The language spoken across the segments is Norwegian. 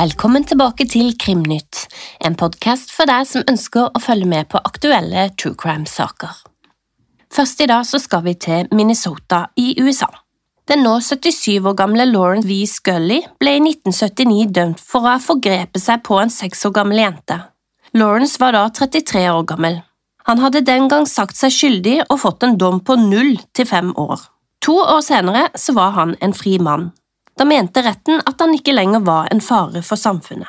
Velkommen tilbake til Krimnytt, en podkast for deg som ønsker å følge med på aktuelle true crime-saker. Først i dag så skal vi til Minnesota i USA. Den nå 77 år gamle Lauren V. Scully ble i 1979 dømt for å ha forgrepet seg på en seks år gammel jente. Lawrence var da 33 år gammel. Han hadde den gang sagt seg skyldig og fått en dom på null til fem år. To år senere så var han en fri mann. Da mente retten at han ikke lenger var en fare for samfunnet.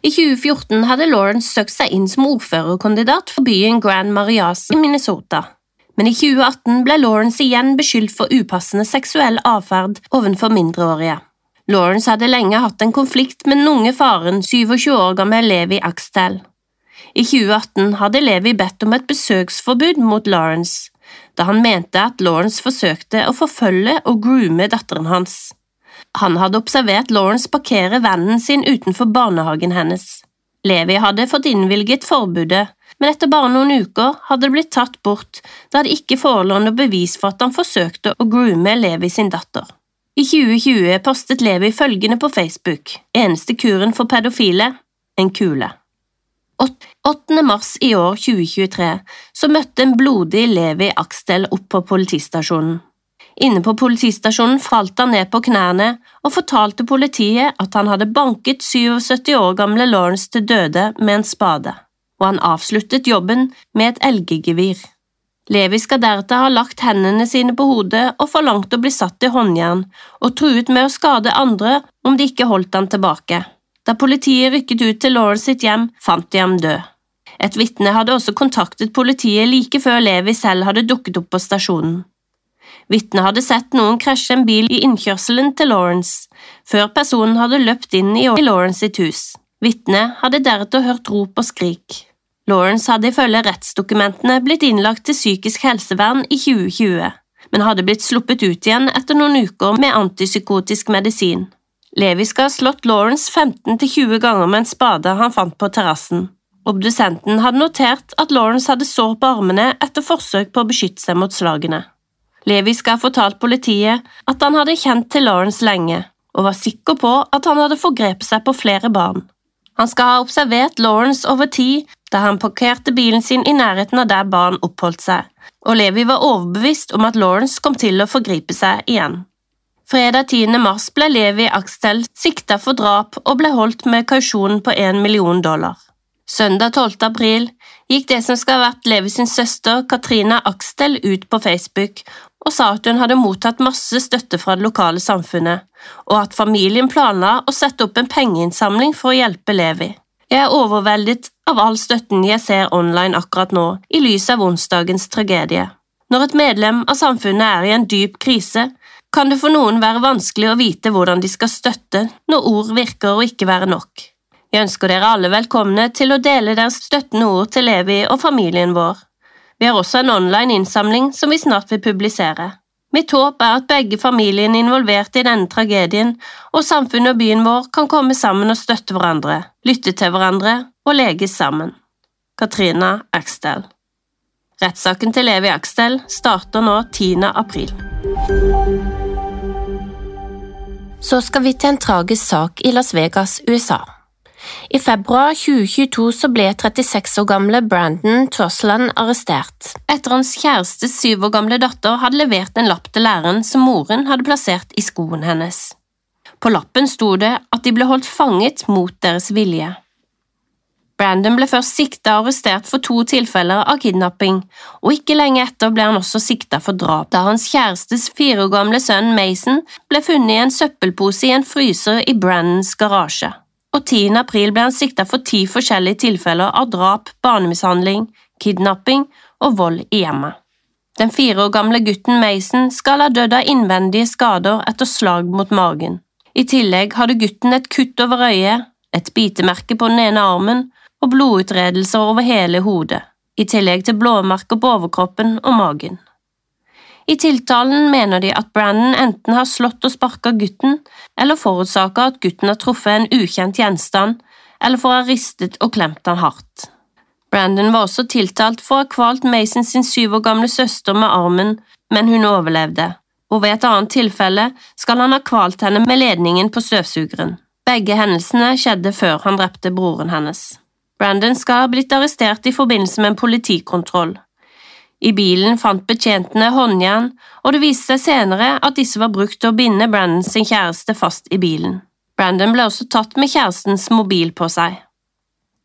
I 2014 hadde Lawrence søkt seg inn som ordførerkandidat for byen Grand Marias i Minnesota, men i 2018 ble Lawrence igjen beskyldt for upassende seksuell atferd overfor mindreårige. Lawrence hadde lenge hatt en konflikt med den unge faren, 27 år gammel Levi Axtell. I 2018 hadde Levi bedt om et besøksforbud mot Lawrence, da han mente at Lawrence forsøkte å forfølge og groome datteren hans. Han hadde observert Lawrence parkere vennen sin utenfor barnehagen hennes. Levi hadde fått innvilget forbudet, men etter bare noen uker hadde det blitt tatt bort da det ikke forelå noe bevis for at han forsøkte å groome Levi sin datter. I 2020 postet Levi følgende på Facebook, eneste kuren for pedofile, en kule. 8. mars i år 2023 så møtte en blodig Levi Aksdel opp på politistasjonen. Inne på politistasjonen falt han ned på knærne og fortalte politiet at han hadde banket 77 år gamle Lawrence til døde med en spade, og han avsluttet jobben med et elggevir. Levi skal deretter ha lagt hendene sine på hodet og forlangt å bli satt i håndjern, og truet med å skade andre om de ikke holdt han tilbake. Da politiet rykket ut til Lawrence sitt hjem, fant de ham død. Et vitne hadde også kontaktet politiet like før Levi selv hadde dukket opp på stasjonen. Vitnet hadde sett noen krasje en bil i innkjørselen til Lawrence, før personen hadde løpt inn i Lawrence sitt hus. Vitnet hadde deretter hørt rop og skrik. Lawrence hadde ifølge rettsdokumentene blitt innlagt til psykisk helsevern i 2020, men hadde blitt sluppet ut igjen etter noen uker med antipsykotisk medisin. Levi skal ha slått Lawrence 15–20 ganger med en spade han fant på terrassen. Obdusenten hadde notert at Lawrence hadde sår på armene etter forsøk på å beskytte seg mot slagene. Levi skal ha fortalt politiet at han hadde kjent til Lawrence lenge, og var sikker på at han hadde forgrepet seg på flere barn. Han skal ha observert Lawrence over tid da han parkerte bilen sin i nærheten av der barn oppholdt seg, og Levi var overbevist om at Lawrence kom til å forgripe seg igjen. Fredag 10. mars ble Levi Axtel sikta for drap og ble holdt med kausjon på 1 million dollar. Søndag 12. april gikk det som skal ha vært Levi sin søster, Katrina Akstel, ut på Facebook og sa at hun hadde mottatt masse støtte fra det lokale samfunnet, og at familien planla å sette opp en pengeinnsamling for å hjelpe Levi. Jeg er overveldet av all støtten jeg ser online akkurat nå, i lys av onsdagens tragedie. Når et medlem av samfunnet er i en dyp krise, kan det for noen være vanskelig å vite hvordan de skal støtte når ord virker å ikke være nok. Jeg ønsker dere alle velkomne til å dele deres støttende ord til Levi og familien vår. Vi har også en online innsamling som vi snart vil publisere. Mitt håp er at begge familiene involvert i denne tragedien og samfunnet og byen vår kan komme sammen og støtte hverandre, lytte til hverandre og leges sammen. Katrina Axtell Rettssaken til Levi Axtell starter nå 10. april. Så skal vi til en tragisk sak i Las Vegas, USA. I februar 2022 så ble 36 år gamle Brandon Trosland arrestert, etter hans kjærestes syv år gamle datter hadde levert en lapp til læreren som moren hadde plassert i skoen hennes. På lappen sto det at de ble holdt fanget mot deres vilje. Brandon ble først sikta og arrestert for to tilfeller av kidnapping, og ikke lenge etter ble han også sikta for drap, da hans kjærestes fire år gamle sønn Mason ble funnet i en søppelpose i en fryser i Brandons garasje og 10. april ble han sikta for ti forskjellige tilfeller av drap, barnemishandling, kidnapping og vold i hjemmet. Den fire år gamle gutten Mason skal ha dødd av innvendige skader etter slag mot magen. I tillegg hadde gutten et kutt over øyet, et bitemerke på den ene armen og blodutredelser over hele hodet, i tillegg til blåmerker på overkroppen og magen. I tiltalen mener de at Brandon enten har slått og sparka gutten, eller forårsaka at gutten har truffet en ukjent gjenstand, eller for å ha ristet og klemt han hardt. Brandon var også tiltalt for å ha kvalt Mason sin syv år gamle søster med armen, men hun overlevde, og ved et annet tilfelle skal han ha kvalt henne med ledningen på støvsugeren. Begge hendelsene skjedde før han drepte broren hennes. Brandon skal ha blitt arrestert i forbindelse med en politikontroll. I bilen fant betjentene håndjern, og det viste seg senere at disse var brukt til å binde Brandon sin kjæreste fast i bilen. Brandon ble også tatt med kjærestens mobil på seg.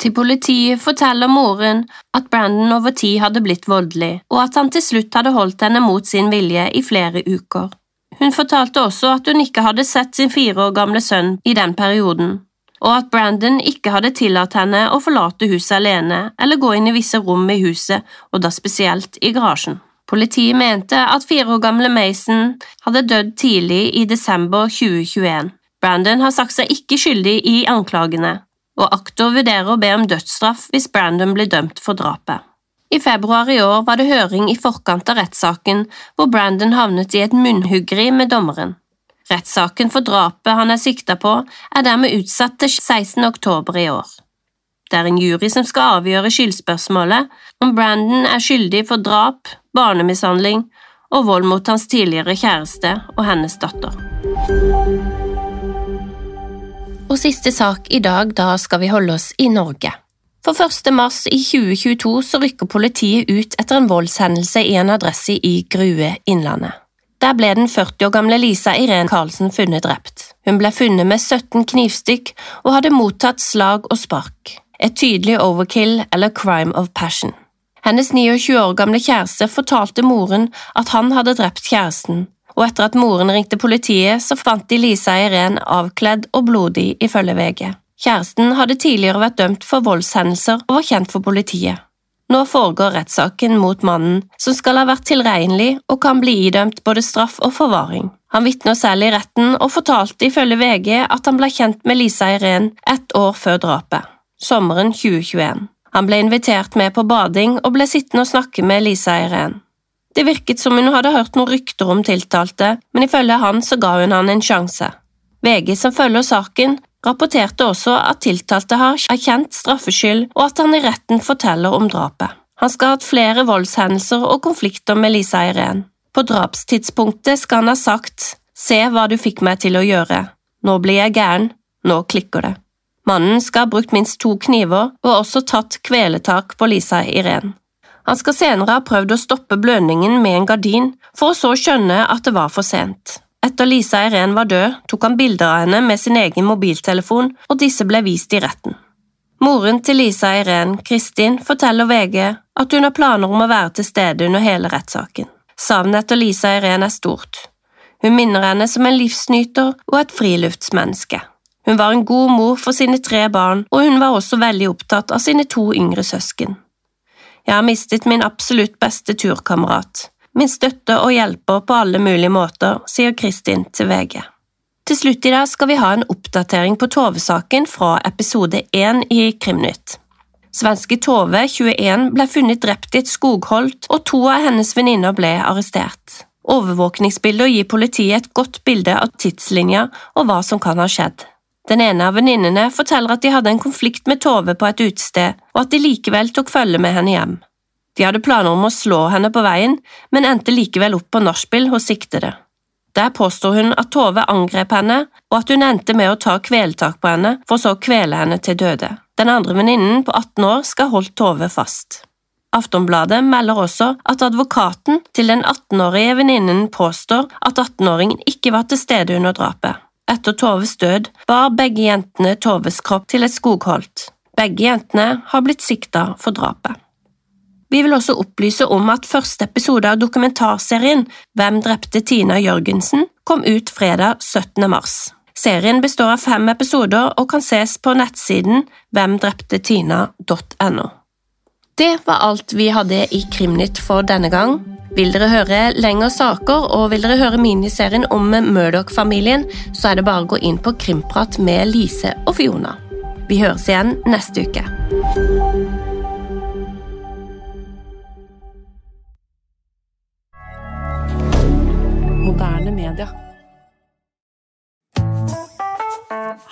Til politiet forteller moren at Brandon over tid hadde blitt voldelig, og at han til slutt hadde holdt henne mot sin vilje i flere uker. Hun fortalte også at hun ikke hadde sett sin fire år gamle sønn i den perioden, og at Brandon ikke hadde tillatt henne å forlate huset alene eller gå inn i visse rom i huset, og da spesielt i garasjen. Politiet mente at fire år gamle Mason hadde dødd tidlig i desember 2021. Brandon har sagt seg ikke skyldig i anklagene, og aktor vurderer å be om dødsstraff hvis Brandon blir dømt for drapet. I februar i år var det høring i forkant av rettssaken hvor Brandon havnet i et munnhuggeri med dommeren. Rettssaken for drapet han er sikta på, er dermed utsatt til 16. oktober i år. Det er en jury som skal avgjøre skyldspørsmålet om Brandon er skyldig for drap, barnemishandling og vold mot hans tidligere kjæreste og hennes datter. Og siste sak i dag, da skal vi holde oss i Norge. For 1. mars i 2022 så rykker politiet ut etter en voldshendelse i en adresse i Grue Innlandet. Der ble den 40 år gamle Lisa Irene Karlsen funnet drept. Hun ble funnet med 17 knivstikk og hadde mottatt slag og spark. Et tydelig overkill eller crime of passion. Hennes 29 år gamle kjæreste fortalte moren at han hadde drept kjæresten, og etter at moren ringte politiet, så fant de Lisa Irene avkledd og blodig, ifølge VG. Kjæresten hadde tidligere vært dømt for voldshendelser og var kjent for politiet. Nå foregår rettssaken mot mannen, som skal ha vært tilregnelig og kan bli idømt både straff og forvaring. Han vitner selv i retten og fortalte ifølge VG at han ble kjent med Lisa Irén ett år før drapet, sommeren 2021. Han ble invitert med på bading og ble sittende og snakke med Lisa Irén. Det virket som hun hadde hørt noen rykter om tiltalte, men ifølge han så ga hun han en sjanse. VG som følger saken, rapporterte også at tiltalte har erkjent straffskyld, og at han i retten forteller om drapet. Han skal ha hatt flere voldshendelser og konflikter med Lisa Irén. På drapstidspunktet skal han ha sagt Se hva du fikk meg til å gjøre. Nå blir jeg gæren. Nå klikker det. Mannen skal ha brukt minst to kniver og også tatt kveletak på Lisa Irén. Han skal senere ha prøvd å stoppe blødningen med en gardin, for å så skjønne at det var for sent. Etter Lisa Irén var død, tok han bilder av henne med sin egen mobiltelefon, og disse ble vist i retten. Moren til Lisa Irén, Kristin, forteller VG at hun har planer om å være til stede under hele rettssaken. Savnet etter Lisa Irén er stort. Hun minner henne som en livsnyter og et friluftsmenneske. Hun var en god mor for sine tre barn, og hun var også veldig opptatt av sine to yngre søsken. Jeg har mistet min absolutt beste turkamerat. Min støtte og hjelper på alle mulige måter, sier Kristin til VG. Til slutt i dag skal vi ha en oppdatering på Tove-saken fra episode 1 i Krimnytt. Svenske Tove, 21, ble funnet drept i et skogholt, og to av hennes venninner ble arrestert. Overvåkningsbilder gir politiet et godt bilde av tidslinja og hva som kan ha skjedd. Den ene av venninnene forteller at de hadde en konflikt med Tove på et utested, og at de likevel tok følge med henne hjem. De hadde planer om å slå henne på veien, men endte likevel opp på nachspiel hos siktede. Der påstår hun at Tove angrep henne, og at hun endte med å ta kvelertak på henne, for så å kvele henne til døde. Den andre venninnen på 18 år skal ha holdt Tove fast. Aftonbladet melder også at advokaten til den 18-årige venninnen påstår at 18-åringen ikke var til stede under drapet. Etter Toves død bar begge jentene Toves kropp til et skogholt. Begge jentene har blitt sikta for drapet. Vi vil også opplyse om at første episode av dokumentarserien Hvem drepte Tina Jørgensen kom ut fredag 17. mars. Serien består av fem episoder og kan ses på nettsiden hvemdreptetina.no. Det var alt vi hadde i Krimnytt for denne gang. Vil dere høre lengre saker og vil dere høre miniserien om Murdoch-familien, så er det bare å gå inn på Krimprat med Lise og Fiona. Vi høres igjen neste uke.